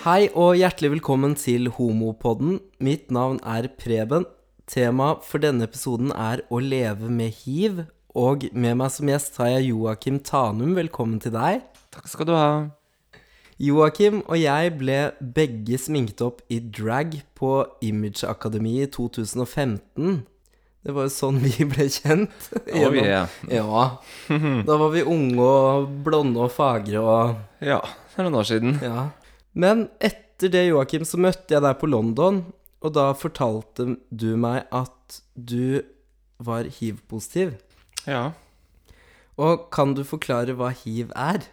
Hei og hjertelig velkommen til Homopodden. Mitt navn er Preben. Tema for denne episoden er å leve med hiv. Og med meg som gjest har jeg Joakim Tanum. Velkommen til deg. Takk skal du ha. Joakim og jeg ble begge sminket opp i drag på Image Akademi i 2015. Det var jo sånn vi ble kjent. Oh, yeah. Ja. Da var vi unge og blonde og fagre og Ja, det er noen år siden. Ja. Men etter det, Joakim, så møtte jeg deg på London, og da fortalte du meg at du var hiv-positiv. Ja. Og kan du forklare hva hiv er?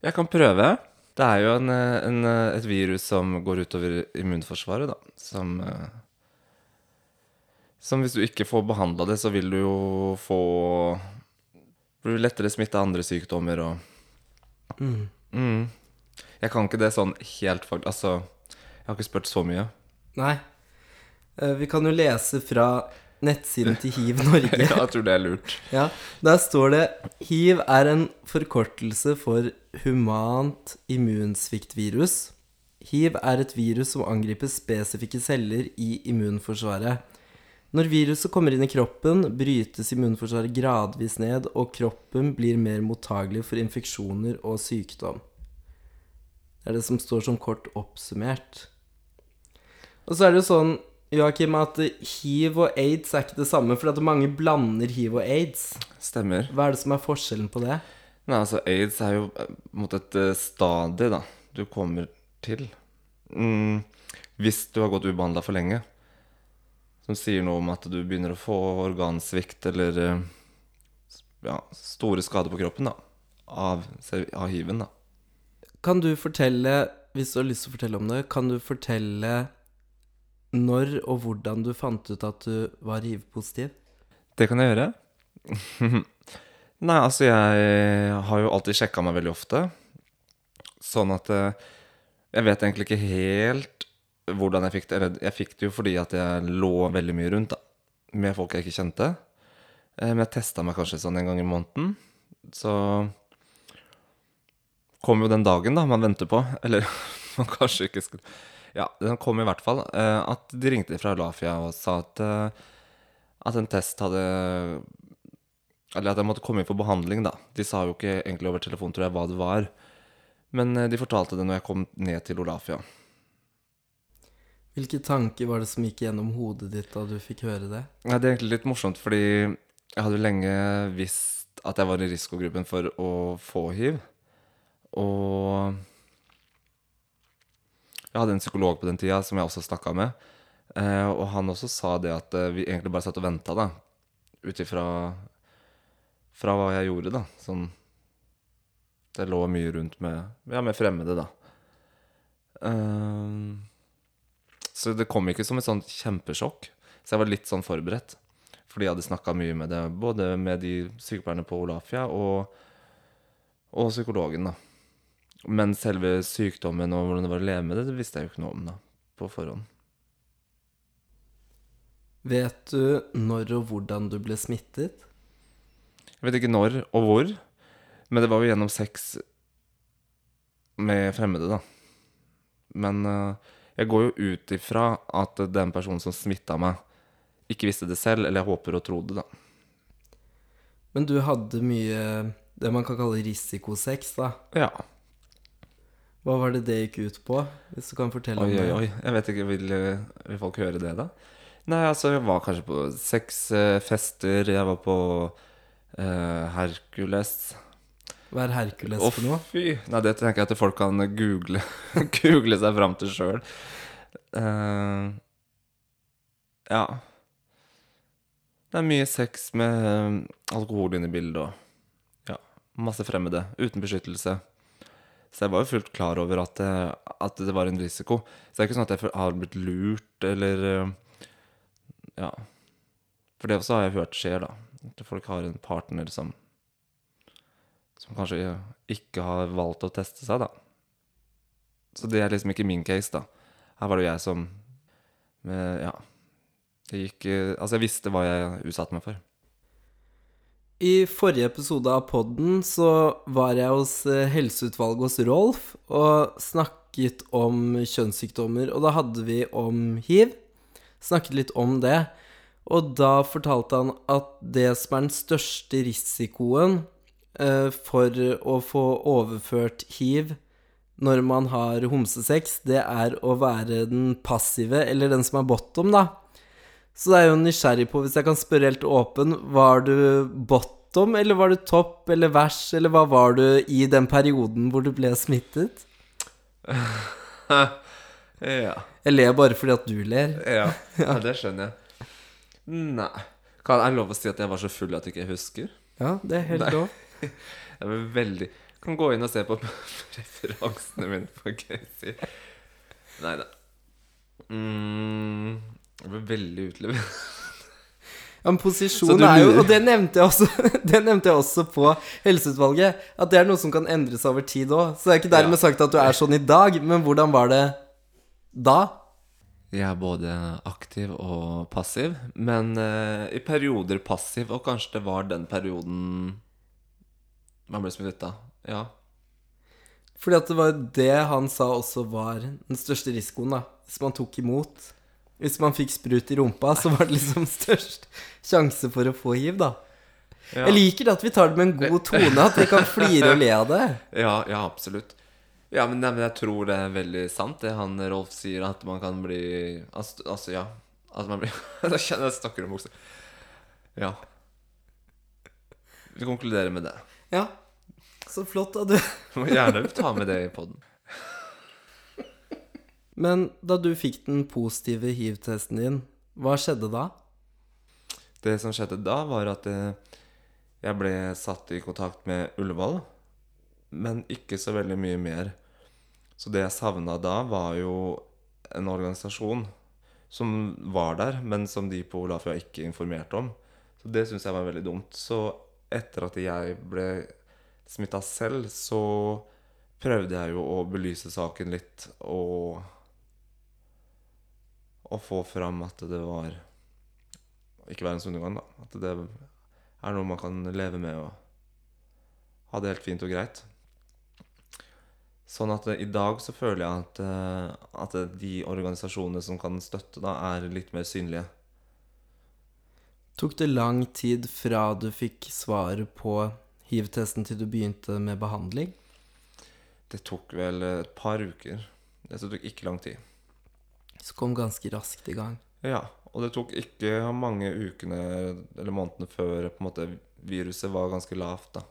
Jeg kan prøve. Det er jo en, en, et virus som går utover immunforsvaret, da. Som eh, Som hvis du ikke får behandla det, så vil du jo få Blir lettere smitta av andre sykdommer og mm. Jeg kan ikke det sånn helt fag... Altså, jeg har ikke spurt så mye. Nei. Eh, Vi kan jo lese fra nettsiden til Hiv Norge. Ja, jeg tror det er lurt. Ja, Der står det Hiv er en forkortelse for humant immunsviktvirus. Hiv er et virus som angriper spesifikke celler i immunforsvaret. Når viruset kommer inn i kroppen, brytes immunforsvaret gradvis ned, og kroppen blir mer mottagelig for infeksjoner og sykdom. Det er det som står som kort oppsummert. Og så er det jo sånn, Joakim, at hiv og aids er ikke det samme, for at mange blander hiv og aids. Stemmer. Hva er det som er forskjellen på det? Nei, altså aids er jo eh, mot et eh, stadie da du kommer til. Mm, hvis du har gått ubehandla for lenge. Som sier noe om at du begynner å få organsvikt eller eh, ja, store skader på kroppen da av, av hiven. da. Kan du fortelle, hvis du har lyst til å fortelle om det, kan du fortelle når og hvordan du fant ut at du var hiv-positiv? Det kan jeg gjøre. Nei, altså jeg har jo alltid sjekka meg veldig ofte. Sånn at eh, jeg vet egentlig ikke helt hvordan jeg fikk det. Eller jeg fikk det jo fordi at jeg lå veldig mye rundt da, med folk jeg ikke kjente. Eh, Men jeg testa meg kanskje sånn en gang i måneden. Så kom jo den dagen da man venter på. Eller man kanskje ikke skulle Ja, den kom i hvert fall. eh, At de ringte fra Lafia og sa at, eh, at en test hadde Eller at jeg måtte komme inn for behandling, da. De sa jo ikke egentlig over telefon, tror jeg, hva det var. Men eh, de fortalte det når jeg kom ned til Olafia. Hvilke tanker var det som gikk gjennom hodet ditt da du fikk høre det? Ja, det er egentlig litt morsomt, fordi jeg hadde jo lenge visst at jeg var i risikogruppen for å få hiv. Og jeg hadde en psykolog på den tida som jeg også snakka med. Eh, og han også sa det at eh, vi egentlig bare satt og venta, da. Ut ifra fra hva jeg gjorde, da. Sånn Det lå mye rundt med, ja, med fremmede, da. Um, så det kom ikke som et sånt kjempesjokk. Så jeg var litt sånn forberedt. Fordi jeg hadde snakka mye med det, både med de sykepleierne på Olafia og, og psykologen, da. Men selve sykdommen og hvordan det var å leve med det, det visste jeg jo ikke noe om da, på forhånd. Vet du når og hvordan du ble smittet? Jeg vet ikke når og hvor, men det var jo gjennom sex med fremmede, da. Men eh, jeg går jo ut ifra at den personen som smitta meg, ikke visste det selv, eller jeg håper og tror det, da. Men du hadde mye det man kan kalle risikosex, da. Ja. Hva var det det gikk ut på? Hvis du kan fortelle Oi, om det. oi. Jeg vet ikke, vil, vil folk høre det, da? Nei, altså, jeg var kanskje på seks eh, fester. Jeg var på eh, Hercules. Hva er Hercules for noe? fy! Nei, det tenker jeg at folk kan google, google seg fram til sjøl. ja. Det er mye sex med eh, alkohol inne i bildet og ja, masse fremmede. Uten beskyttelse. Så jeg var jo fullt klar over at det, at det var en risiko. Så det er ikke sånn at jeg har blitt lurt eller eh, Ja. For det også har jeg hørt skjer, da. At folk har en partner som som kanskje ikke har valgt å teste seg, da. Så det er liksom ikke min case, da. Her var det jo jeg som med, Ja. Det gikk eh, Altså, jeg visste hva jeg utsatte meg for. I forrige episode av podden så var jeg hos eh, helseutvalget hos Rolf og snakket om kjønnssykdommer, og da hadde vi om hiv. Snakket litt om det. Og da fortalte han at det som er den største risikoen eh, for å få overført hiv når man har homsesex, det er å være den passive, eller den som er bottom, da. Så det er jo nysgjerrig på, hvis jeg kan spørre helt åpen, var du bottom, eller var du topp, eller vers, eller hva var du i den perioden hvor du ble smittet? ja. Jeg ler bare fordi at du ler. ja. Ja, det skjønner jeg. Nei. Kan, det lov å si at jeg var så full at jeg ikke husker? Ja, det er helt lov. Jeg var veldig Kan gå inn og se på referansene mine på Crazy. Nei da. Mm, jeg ble veldig utlevert. Ja, men posisjon er jo, og det nevnte, jeg også, det nevnte jeg også på helseutvalget, at det er noe som kan endre seg over tid òg. Så det er ikke dermed Ja. sagt at du er sånn i dag, men hvordan var det da? Jeg er både aktiv og passiv, men uh, i perioder passiv, og kanskje det var den perioden man ble smittet av. Ja. Fordi at det var det han sa også var den største risikoen, da. Hvis man tok imot. Hvis man fikk sprut i rumpa, så var det liksom størst sjanse for å få hiv, da. Ja. Jeg liker det at vi tar det med en god tone, at vi kan flire og le av det. Ja, ja, absolutt. Ja, men, nei, men jeg tror det er veldig sant, det han Rolf sier, at man kan bli Altså, altså ja. At man blir Da kjenner jeg snakker om buksa. Ja. Vi konkluderer med det. Ja, så flott du. Du må gjerne ta med det i poden. Men da du fikk den positive hiv-testen din, hva skjedde da? Det som skjedde da, var at eh, jeg ble satt i kontakt med Ullevål, men ikke så veldig mye mer. Så det jeg savna da, var jo en organisasjon som var der, men som de på Olafia ikke informerte om. Så det syns jeg var veldig dumt. Så etter at jeg ble smitta selv, så prøvde jeg jo å belyse saken litt og Og få fram at det var ikke verdens undergang, da. At det er noe man kan leve med og ha det helt fint og greit. Sånn at i dag så føler jeg at, eh, at de organisasjonene som kan støtte, da, er litt mer synlige. Tok det lang tid fra du fikk svaret på hiv-testen til du begynte med behandling? Det tok vel et par uker. Det tok ikke lang tid. Så kom ganske raskt i gang. Ja, og det tok ikke mange ukene eller månedene før på en måte, viruset var ganske lavt. da.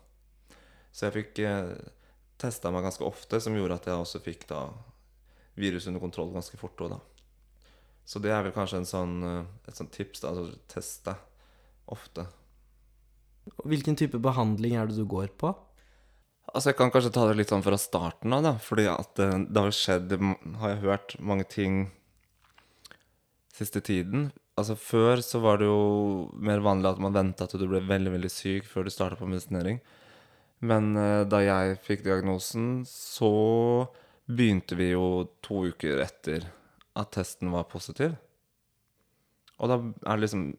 Så jeg fikk eh, testa meg ganske ofte, som gjorde at jeg også fikk da viruset under kontroll ganske fort Også, da. Så det er vel kanskje en sånn, eh, et sånt tips. da, altså Test deg ofte. Hvilken type behandling er det du går på? Altså Jeg kan kanskje ta det litt sånn fra starten av, da. Fordi at det, det har skjedd, har jeg hørt, mange ting siste tiden. Altså Før så var det jo mer vanlig at man venta til du ble veldig veldig syk før du starta på medisinering. Men eh, da jeg fikk diagnosen, så begynte vi jo to uker etter at testen var positiv. Og da er det liksom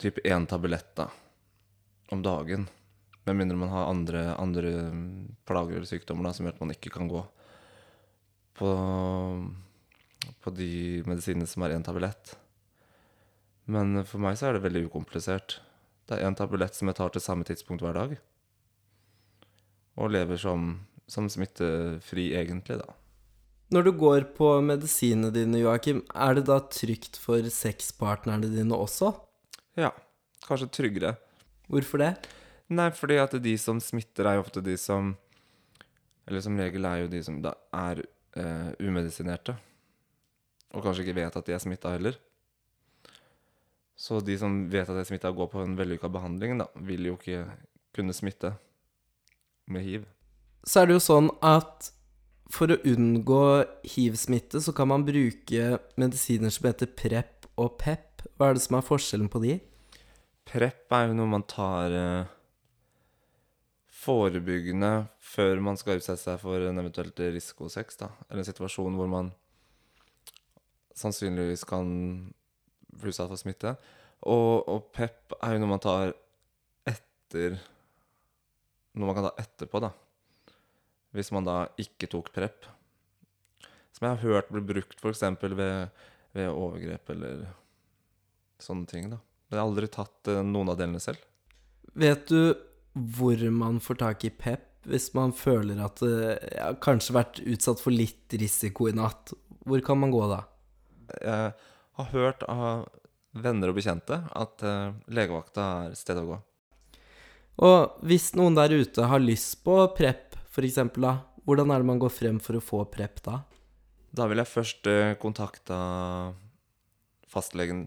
typ én tablett da, om dagen. Med mindre man har andre, andre plager eller sykdommer da, som gjør at man ikke kan gå på, på de medisinene som er én tablett. Men for meg så er det veldig ukomplisert. Det er én tablett som jeg tar til samme tidspunkt hver dag. Og lever som, som smittefri, egentlig, da. Når du går på medisinene dine, Joakim, er det da trygt for sexpartnerne dine også? Ja, kanskje tryggere. Hvorfor det? Nei, fordi at de som smitter, er jo ofte de som Eller som regel er jo de som da er eh, umedisinerte. Og kanskje ikke vet at de er smitta heller. Så de som vet at de er smitta og går på en vellykka behandling, da, vil jo ikke kunne smitte med hiv. Så er det jo sånn at for å unngå hiv-smitte, så kan man bruke medisiner som heter PREP og PEP. Hva er det som er forskjellen på de? Prep er jo noe man tar eh, forebyggende før man skal utsette seg for en eventuelt risikosex, da. Eller en situasjon hvor man sannsynligvis kan bli utsatt for smitte. Og, og PEP er jo noe man tar etter Noe man kan ta etterpå, da. Hvis man da ikke tok PREP. Som jeg har hørt blir brukt f.eks. Ved, ved overgrep eller sånne ting. da. Men jeg har aldri tatt eh, noen av delene selv. Vet du hvor man får tak i PEP hvis man føler at jeg har kanskje vært utsatt for litt risiko i natt? Hvor kan man gå da? Jeg har hørt av venner og bekjente at eh, legevakta er stedet å gå. Og hvis noen der ute har lyst på PREP, eksempel, da, hvordan er det man går frem for å få PREP da? Da vil jeg først eh, kontakte fastlegen,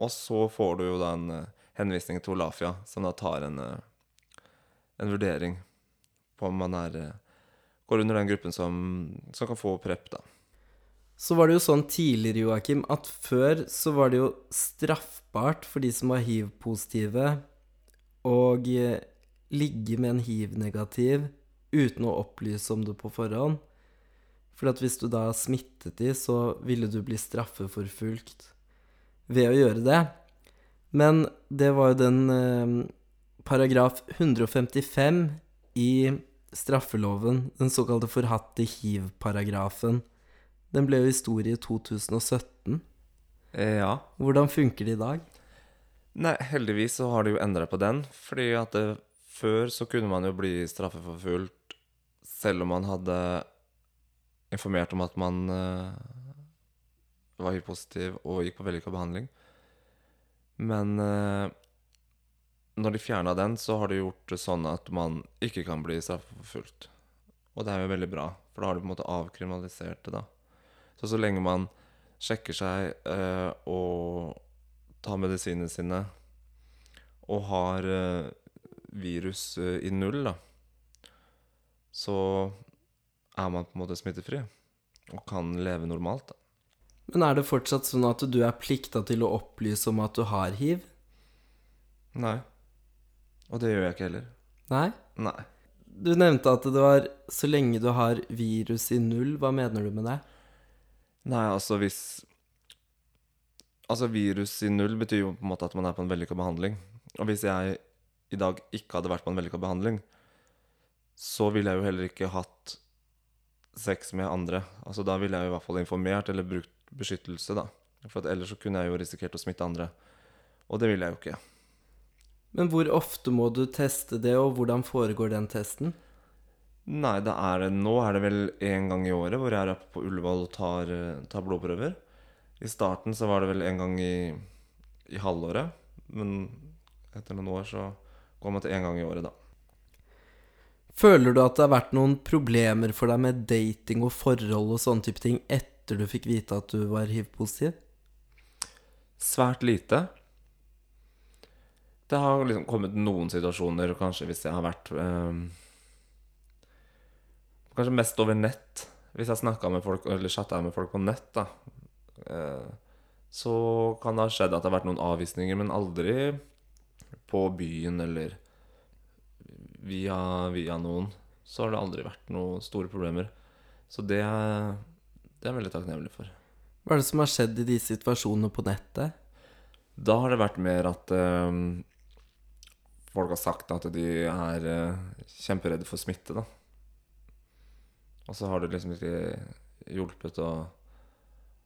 og så får du jo da en eh, henvisning til Olafia, som da tar en, en vurdering på om man er går under den gruppen som, som kan få PREP, da. Så var det jo sånn tidligere, Joakim, at før så var det jo straffbart for de som var hiv-positive, å ligge med en hiv-negativ uten å opplyse om det på forhånd. For at hvis du da smittet de, så ville du bli straffeforfulgt ved å gjøre det. Men det var jo den eh, paragraf 155 i straffeloven, den såkalte forhatte hiv-paragrafen. Den ble jo historie i 2017. Eh, ja. Hvordan funker det i dag? Nei, heldigvis så har de jo endra på den, fordi at det, før så kunne man jo bli straffeforfulgt selv om man hadde informert om at man uh, var hiv-positiv og gikk på vellykka behandling. Men uh, når de fjerna den, så har de gjort det sånn at man ikke kan bli straffeforfulgt. Og det er jo veldig bra, for da har de på en måte avkriminalisert det, da. Så så lenge man sjekker seg eh, og tar medisinene sine og har eh, virus eh, i null, da, så er man på en måte smittefri og kan leve normalt. da. Men er det fortsatt sånn at du er plikta til å opplyse om at du har hiv? Nei. Og det gjør jeg ikke heller. Nei? Nei. Du nevnte at det var så lenge du har virus i null. Hva mener du med det? Nei, altså hvis Altså virus i null betyr jo på en måte at man er på en vellykka behandling. Og hvis jeg i dag ikke hadde vært på en vellykka behandling, så ville jeg jo heller ikke hatt sex med andre. Altså da ville jeg jo i hvert fall informert eller brukt beskyttelse, da. For ellers så kunne jeg jo risikert å smitte andre. Og det ville jeg jo ikke. Men hvor ofte må du teste det, og hvordan foregår den testen? Nei, det er det, nå er det vel én gang i året hvor jeg er oppe på Ullevål og tar, eh, tar blodprøver. I starten så var det vel en gang i, i halvåret, men etter noen år så går man til én gang i året, da. Føler du at det har vært noen problemer for deg med dating og forhold og sånne type ting etter du fikk vite at du var hiv-positiv? Svært lite. Det har liksom kommet noen situasjoner, kanskje hvis jeg har vært eh, Kanskje mest over nett. Hvis jeg snakka med folk, eller chatta med folk på nett, da. Eh, så kan det ha skjedd at det har vært noen avvisninger, men aldri på byen eller via, via noen. Så har det aldri vært noen store problemer. Så det, det er jeg veldig takknemlig for. Hva er det som har skjedd i de situasjonene på nettet? Da har det vært mer at øh, folk har sagt at de er øh, kjemperedde for smitte, da. Og så har det liksom ikke hjulpet å,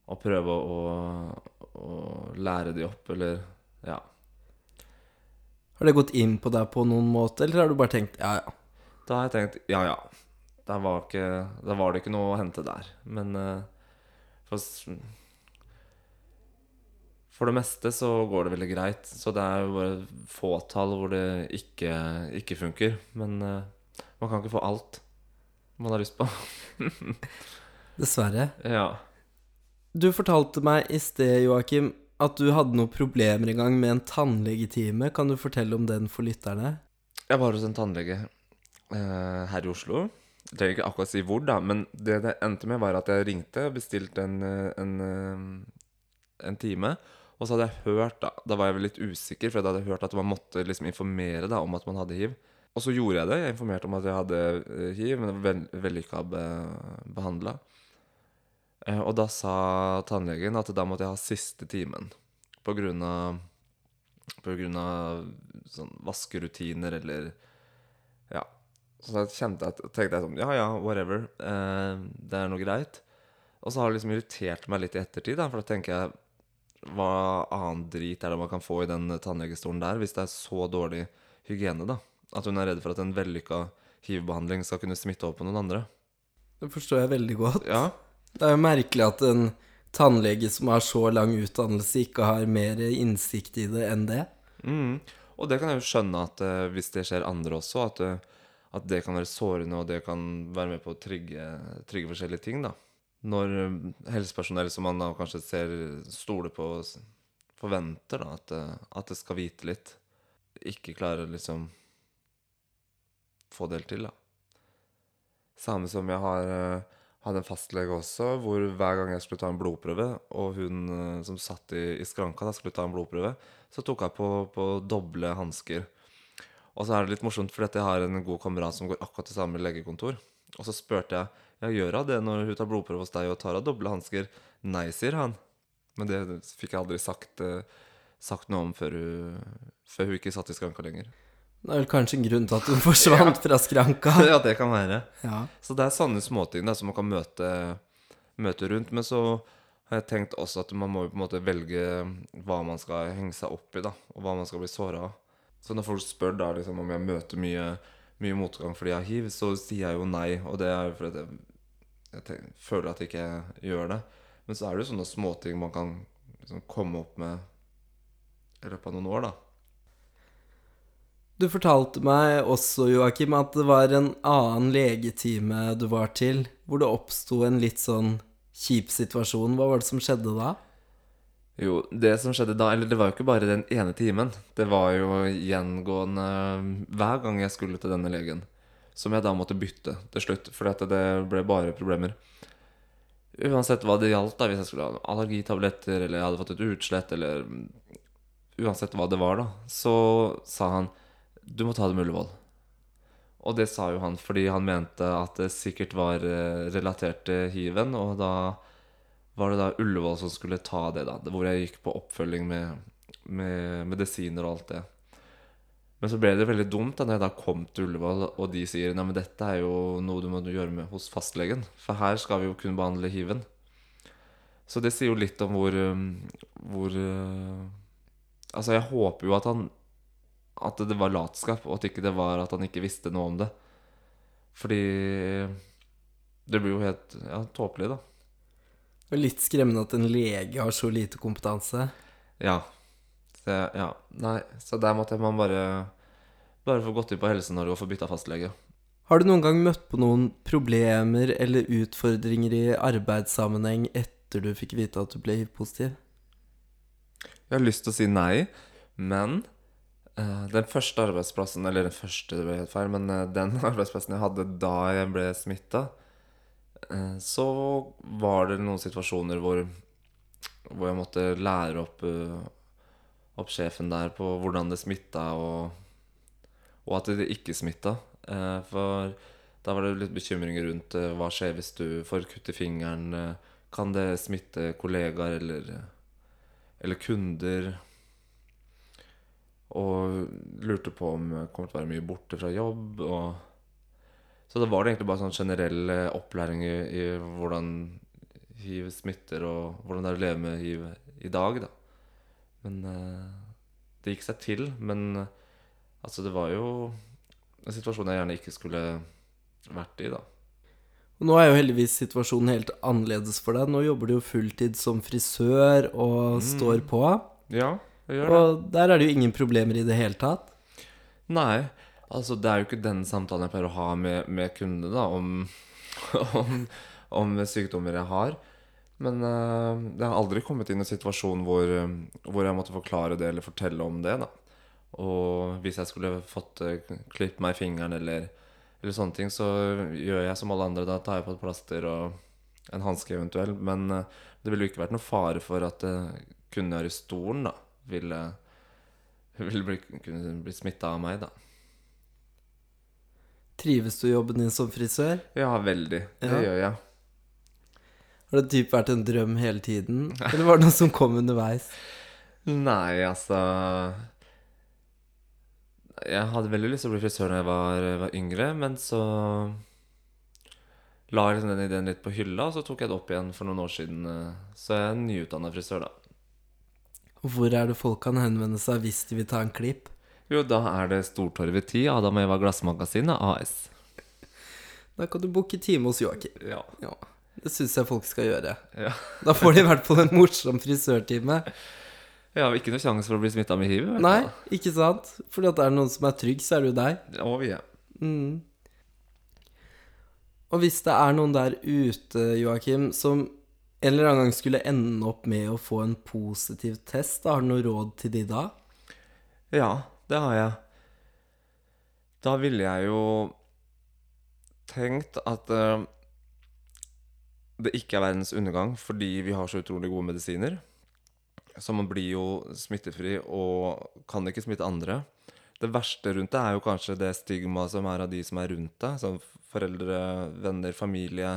å prøve å, å lære de opp, eller ja. Har det gått inn på deg på noen måte, eller har du bare tenkt ja, ja? Da har jeg tenkt ja, ja. Da var, ikke, da var det ikke noe å hente der. Men eh, for, for det meste så går det veldig greit. Så det er jo bare fåtall hvor det ikke, ikke funker. Men eh, man kan ikke få alt man har lyst på. Dessverre. Ja. Du fortalte meg i sted, Joakim, at du hadde noen problemer en gang med en tannlegetime. Kan du fortelle om den for lytterne? Jeg var hos en tannlege eh, her i Oslo. Jeg trenger ikke akkurat si hvor, da, men det det endte med, var at jeg ringte og bestilte en, eh, en, eh, en time. Og så hadde jeg hørt, da Da var jeg vel litt usikker, for jeg hadde hørt at man måtte liksom informere da, om at man hadde hiv. Og så gjorde jeg det. Jeg informerte om at jeg hadde eh, hiv, men vel, vellykka be, behandla. Eh, og da sa tannlegen at da måtte jeg ha siste timen på grunn av På grunn av sånn vaskerutiner eller Ja. Så da kjente jeg, tenkte jeg sånn Ja ja, whatever. Eh, det er noe greit. Og så har det liksom irritert meg litt i ettertid, da, for da tenker jeg Hva annen drit er det man kan få i den tannlegestolen der, hvis det er så dårlig hygiene, da? At hun er redd for at en vellykka hiv-behandling skal kunne smitte over på noen andre. Det forstår jeg veldig godt. Ja, Det er jo merkelig at en tannlege som har så lang utdannelse, ikke har mer innsikt i det enn det. Mm. Og det kan jeg jo skjønne at uh, hvis det skjer andre også, at, uh, at det kan være sårende, og det kan være med på å trygge, trygge forskjellige ting, da. Når uh, helsepersonell som man da kanskje ser stoler på, forventer da, at, at det skal vite litt, ikke klarer liksom få det til, da. Samme som jeg har eh, hadde en fastlege også, hvor hver gang jeg skulle ta en blodprøve, og hun eh, som satt i, i skranka da skulle ta en blodprøve, så tok jeg på, på doble hansker. Og så er det litt morsomt, for jeg har en god kamerat som går akkurat til samme legekontor. Og så spurte jeg ja, gjør hun det når hun tar blodprøve hos deg og tar av doble hansker. Nei, sier han. Men det fikk jeg aldri sagt, eh, sagt noe om før hun, før hun ikke satt i skranka lenger. Det er vel kanskje en grunn til at hun forsvant fra skranka. ja, det kan være. Ja. Så det er sånne småting da, som man kan møte, møte rundt. Men så har jeg tenkt også at man må på en måte velge hva man skal henge seg opp i, da, og hva man skal bli såra av. Så når folk spør da liksom om jeg møter mye, mye motgang fordi jeg har hiv, så sier jeg jo nei. Og det er fordi jeg, jeg tenker, føler at jeg ikke gjør det. Men så er det jo sånne småting man kan liksom komme opp med i løpet av noen år, da. Du fortalte meg også, Joakim, at det var en annen legetime du var til, hvor det oppsto en litt sånn kjip situasjon. Hva var det som skjedde da? Jo, det som skjedde da Eller det var jo ikke bare den ene timen. Det var jo gjengående hver gang jeg skulle til denne legen. Som jeg da måtte bytte til slutt, for det ble bare problemer. Uansett hva det gjaldt, da, hvis jeg skulle ha allergitabletter, eller jeg hadde fått et utslett, eller Uansett hva det var, da, så sa han du må ta det med Ullevål. Og det sa jo han fordi han mente at det sikkert var eh, relatert til hiven, og da var det da Ullevål som skulle ta det, da. Hvor jeg gikk på oppfølging med, med medisiner og alt det. Men så ble det veldig dumt da når jeg da kom til Ullevål, og de sier nei, men dette er jo noe du må gjøre med hos fastlegen. For her skal vi jo kun behandle hiven. Så det sier jo litt om hvor, um, hvor uh, Altså, jeg håper jo at han At det var latskap, og at ikke det var at han ikke visste noe om det. Fordi det blir jo helt ja, tåpelig, da. Det er litt skremmende at en lege har så lite kompetanse. Ja. Så, ja. Nei, så der måtte man bare Bare få gått inn på Helse-Norge og få bytta fastlege. Har du noen gang møtt på noen problemer eller utfordringer i arbeidssammenheng etter du fikk vite at du ble hiv-positiv? Jeg har lyst til å si nei, men den første arbeidsplassen Eller den første, det ble helt feil, men eh, den arbeidsplassen jeg hadde da jeg ble smitta, eh, så var det noen situasjoner hvor, hvor jeg måtte lære opp, eh, opp sjefen der på hvordan det smitta, og, og at det ikke smitta. Eh, for da var det litt bekymringer rundt eh, hva skjer hvis du får kutt i fingeren. eh, kan det smitte kollegaer eller eller kunder. Og lurte på om jeg kom til å være mye borte fra jobb. Så da var det egentlig bare sånn generell eh, opplæring i, i hvordan hiv smitter, og hvordan det er å leve med hiv i dag, da. Men eh, det gikk seg til. Men eh, altså, det var jo en situasjon jeg gjerne ikke skulle vært i, da. Og nå er jo heldigvis situasjonen helt annerledes for deg. Nå jobber du jo fulltid som frisør og står på. Ja. Og der er det jo ingen problemer i det hele tatt. Nei, altså det er jo ikke den samtalen jeg pleier å ha med, med kundene da, om, om, om sykdommer jeg har. Men uh, det har aldri kommet inn en situasjon hvor, eh, hvor jeg måtte forklare det eller fortelle om det. da. Og hvis jeg skulle fått uh, klippet meg i fingeren eller, eller sånne ting, så gjør jeg som alle andre. Da tar jeg på et plaster og en hanske eventuelt. Men uh, det ville jo ikke vært noe fare for at uh, kunden jeg i stolen, da, ville, ville bli, kunne bli smitta av meg, da. Trives du i jobben din som frisør? Ja, veldig. Det Ja. gjør jeg. Har det typ vært en drøm hele tiden? Eller var det noe som kom underveis? Nei, altså Jeg hadde veldig lyst til å bli frisør da jeg var, var yngre, men så la jeg liksom den ideen litt på hylla, og så tok jeg det opp igjen for noen år siden. eh, Så jeg er nyutdanna frisør, da. Hvor er det folk kan henvende seg hvis de vil ta en klipp? Jo, da er det Stortorvet 10, Adam Eva Glassmagasinet AS. Da kan du booke time hos Joakim. Ja. Ja, det syns jeg folk skal gjøre. ja. Da får de i hvert fall en morsom frisørtime. Jeg har ikke noe sjanse for å bli smitta med hiv. Nei, ikke sant? Fordi at det er noen som er trygg, så er det jo deg. Ja, vi er. Mm. Og hvis det er noen der ute, Joakim, som en eller annen gang skulle ende opp med å få en positiv test, da, har du noe råd til de da? ja, det har jeg. Da ville jeg jo tenkt at uh, det ikke er verdens undergang fordi vi har så utrolig gode medisiner. Så man blir jo smittefri og kan ikke smitte andre. Det verste rundt det er jo kanskje det stigmaet som er av de som er rundt deg. Som foreldre, venner, familie.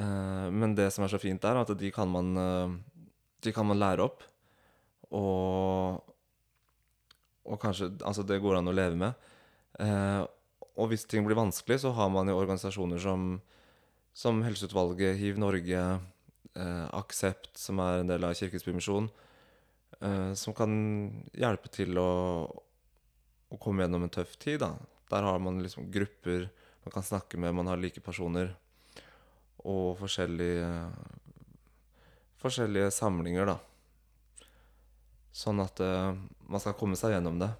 Eh, men det som er så fint, er at de kan man, eh, de kan man lære opp. Og, og kanskje Altså, det går an å leve med. Eh, og hvis ting blir vanskelig, så har man jo organisasjoner som, som Helseutvalget, Hiv Norge, Aksept, som er en del av Kirkens Bymisjon, eh, som kan hjelpe til å, å komme gjennom en tøff tid. Da. Der har man liksom grupper man kan snakke med, man har like personer, og forskjellige, forskjellige samlinger, da. Sånn at uh, man skal komme seg gjennom det.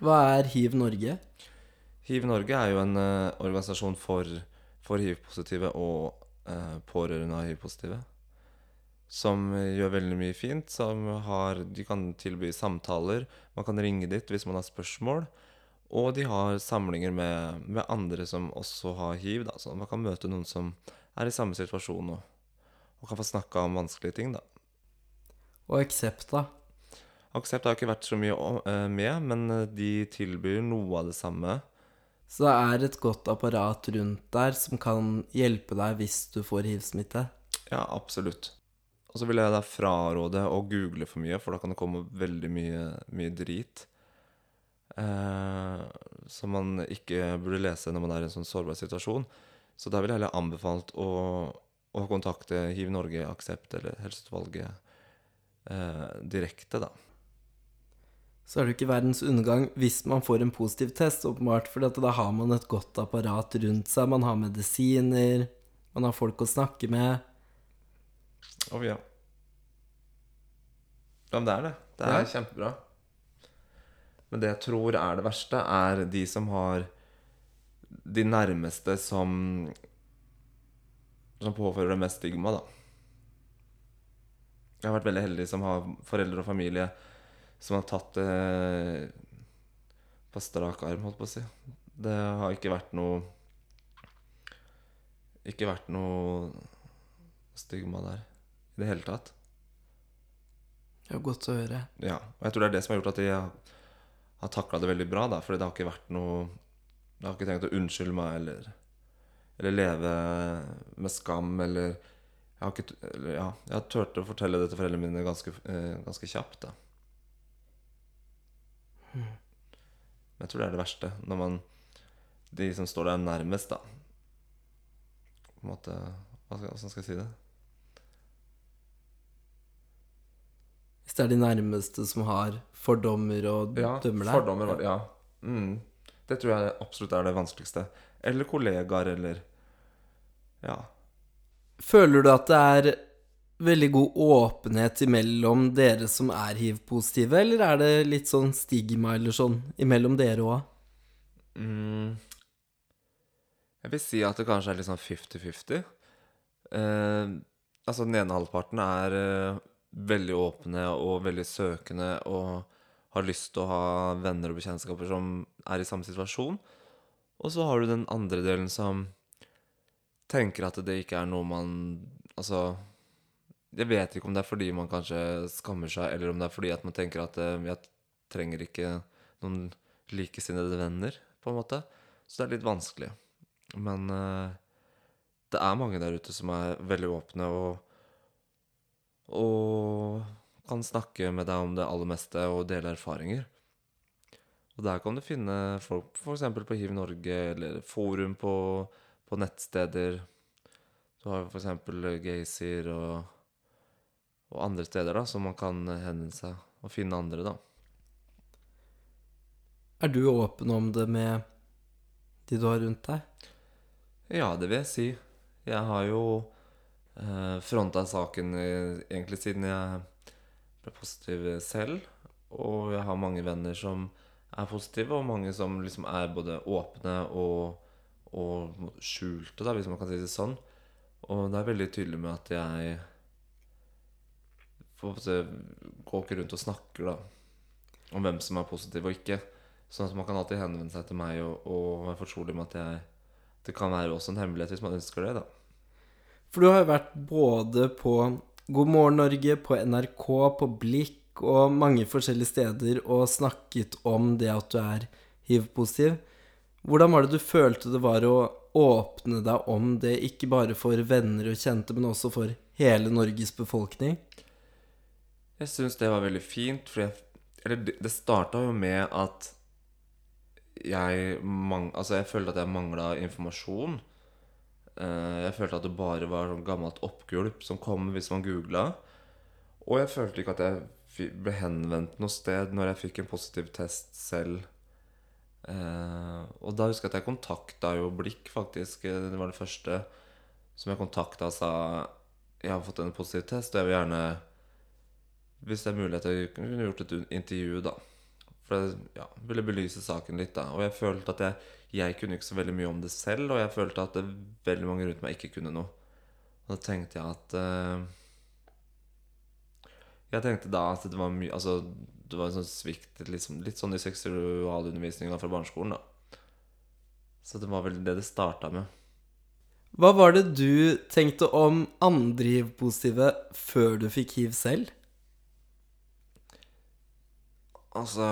Hva er Hiv Norge? Hiv Norge er jo en uh, organisasjon for, for hiv-positive og uh, pårørende av hiv-positive. Som gjør veldig mye fint. Som har, de kan tilby samtaler. Man kan ringe dit hvis man har spørsmål. Og de har samlinger med, med andre som også har hiv. Da. Så man kan møte noen som er i samme situasjon, og, og kan få snakka om vanskelige ting. da. Og Aksept, da? Aksept har ikke vært så mye eh, med, men eh, de tilbyr noe av det samme. Så det er et godt apparat rundt der som kan hjelpe deg hvis du får hiv-smitte? Ja, absolutt. Og så vil jeg da fraråde å google for mye, for da kan det komme veldig mye, mye drit. Eh, som man ikke burde lese når man er i en sånn sårbar situasjon. Så da vil jeg heller anbefalt å, å kontakte Hiv Norge, Aksept eller Helseutvalget eh, direkte, da. Så er det jo ikke verdens undergang hvis man får en positiv test, åpenbart, for da har man et godt apparat rundt seg. Man har medisiner, man har folk å snakke med. Å ja. Ja, men det er det. Det er Ja. kjempebra. Men det jeg tror er det verste, er de som har de nærmeste som Som påfører det mest stigma, da. Jeg har vært veldig heldig som har foreldre og familie som har tatt det på strak arm, holdt på å si. Det har ikke vært noe Ikke vært noe stigma der i det hele tatt. Det er godt å høre. Ja, og jeg tror det er det som har gjort at de har, har takla det veldig bra, da. Fordi det har ikke vært noe Jeg har ikke tenkt å unnskylde meg eller, eller leve med skam eller Jeg har ikke eller, Ja, jeg har turt å fortelle det til foreldrene mine ganske, eh, ganske kjapt, da. Jeg tror det er det verste. Når man De som står deg nærmest, da. På en måte Hvordan skal jeg si det? Hvis det er de nærmeste som har fordommer og Ja, dømmer deg. fordommer. Ja. Mm. Det tror jeg absolutt er det vanskeligste. Eller kollegaer, eller Ja. Føler du at det er veldig god åpenhet imellom dere som er hiv-positive, eller er det litt sånn stigma eller sånn imellom dere òg? Mm. Jeg vil si at det kanskje er litt sånn 50-50. Eh, altså, den ene halvparten er eh, veldig åpne og veldig søkende og har lyst til å ha venner og bekjentskaper som er i samme situasjon. Og så har du den andre delen som tenker at det ikke er noe man Altså Jeg vet ikke om det er fordi man kanskje skammer seg, eller om det er fordi at man tenker at eh, jeg trenger ikke noen likesinnede venner, på en måte. Så det er litt vanskelig. Men eh, det er mange der ute som er veldig åpne og Og kan snakke med deg om det aller meste og dele erfaringer. Og der kan du finne folk f.eks. på Hiv Norge eller forum på, på nettsteder. Du har f.eks. Gaysir og, og andre steder da, som man kan henvende seg og finne andre, da. Er du åpen om det med de du har rundt deg? Ja, det vil jeg si. Jeg har jo eh, fronta saken eh, egentlig siden jeg ble positiv selv. Og jeg har mange venner som er positive, og mange som liksom er både åpne og, og skjulte, da, hvis man kan si det sånn. Og det er veldig tydelig med at jeg får går ikke rundt og snakker da om hvem som er positiv og ikke. Sånn at man kan alltid henvende seg til meg og, og være fortrolig med at jeg Det kan være også en hemmelighet hvis man ønsker det, da. For du har jo vært både på God morgen Norge, på NRK, på Blikk og mange forskjellige steder og snakket om det at du er hiv-positiv. Hvordan var det du følte det var å åpne deg om det, ikke bare for venner og kjente, men også for hele Norges befolkning? Jeg syns det var veldig fint, for jeg Eller det, starta jo med at jeg mang, Altså, jeg følte at jeg mangla informasjon. Eh, jeg følte at det bare var sånn gammelt oppgulp som kom hvis man googla. Og jeg følte ikke at jeg ble henvendt noe sted når jeg fikk en positiv test selv. Eh, og da husker jeg at jeg kontakta jo Blikk, faktisk. Eh, Det var det første som jeg kontakta og sa jeg har fått en positiv test, og jeg vil gjerne hvis det er mulighet jeg kunne gjort et intervju, da. For jeg ja, ville belyse saken litt, da. Og jeg følte at jeg, jeg kunne ikke så veldig mye om det selv, og jeg følte at det, veldig mange rundt meg ikke kunne noe. Og da tenkte jeg at uh, Jeg tenkte da at det var mye Altså, det var en sånn svikt liksom, Litt sånn i seksualundervisninga fra barneskolen, da. Så det var vel det det starta med. Hva var det du tenkte om andre hiv-positive før du fikk hiv selv? Altså,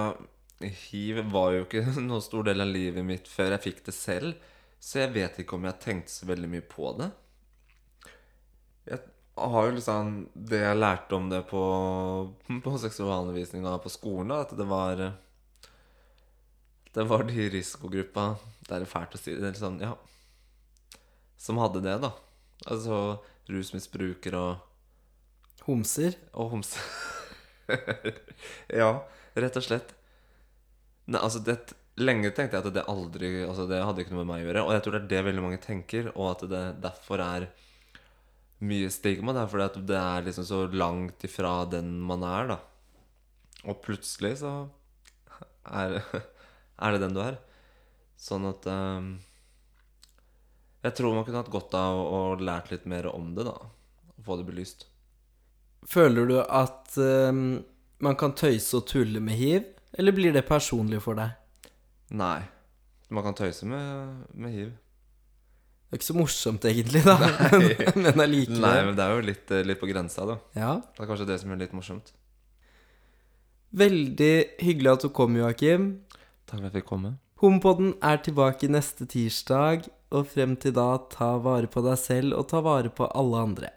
hiv var jo ikke noen stor del av livet mitt før jeg fikk det selv, så jeg vet ikke om jeg tenkte så veldig mye på det. Jeg har jo liksom Det jeg lærte om det på, på seksualundervisninga på skolen, da, at det var Det var de i risikogruppa Det er fælt å si det, sånn, ja Som hadde det, da. Altså rusmisbrukere og Homser? og homser. ja, rett og slett. Nei, altså det, Lenge tenkte jeg at det aldri Altså det hadde ikke noe med meg å gjøre. Og jeg tror det er det veldig mange tenker, og at det derfor er mye stigma. Det er fordi det er liksom så langt ifra den man er, da. Og plutselig så er, er det den du er. Sånn at um, Jeg tror man kunne hatt godt av å lært litt mer om det, da. Få det belyst. Føler du at um, man kan tøyse og tulle med hiv, eller blir det personlig for deg? Nei. Man kan tøyse med, med hiv. Det er ikke så morsomt egentlig, da, men, allikevel. Nei, men det er jo litt, eh, litt på grensa, da. Ja. Det er kanskje det som er litt morsomt. Veldig hyggelig at du kom, Joakim. Takk for at jeg fikk komme. Homopodden er tilbake neste tirsdag, og frem til da, ta vare på deg selv og ta vare på alle andre.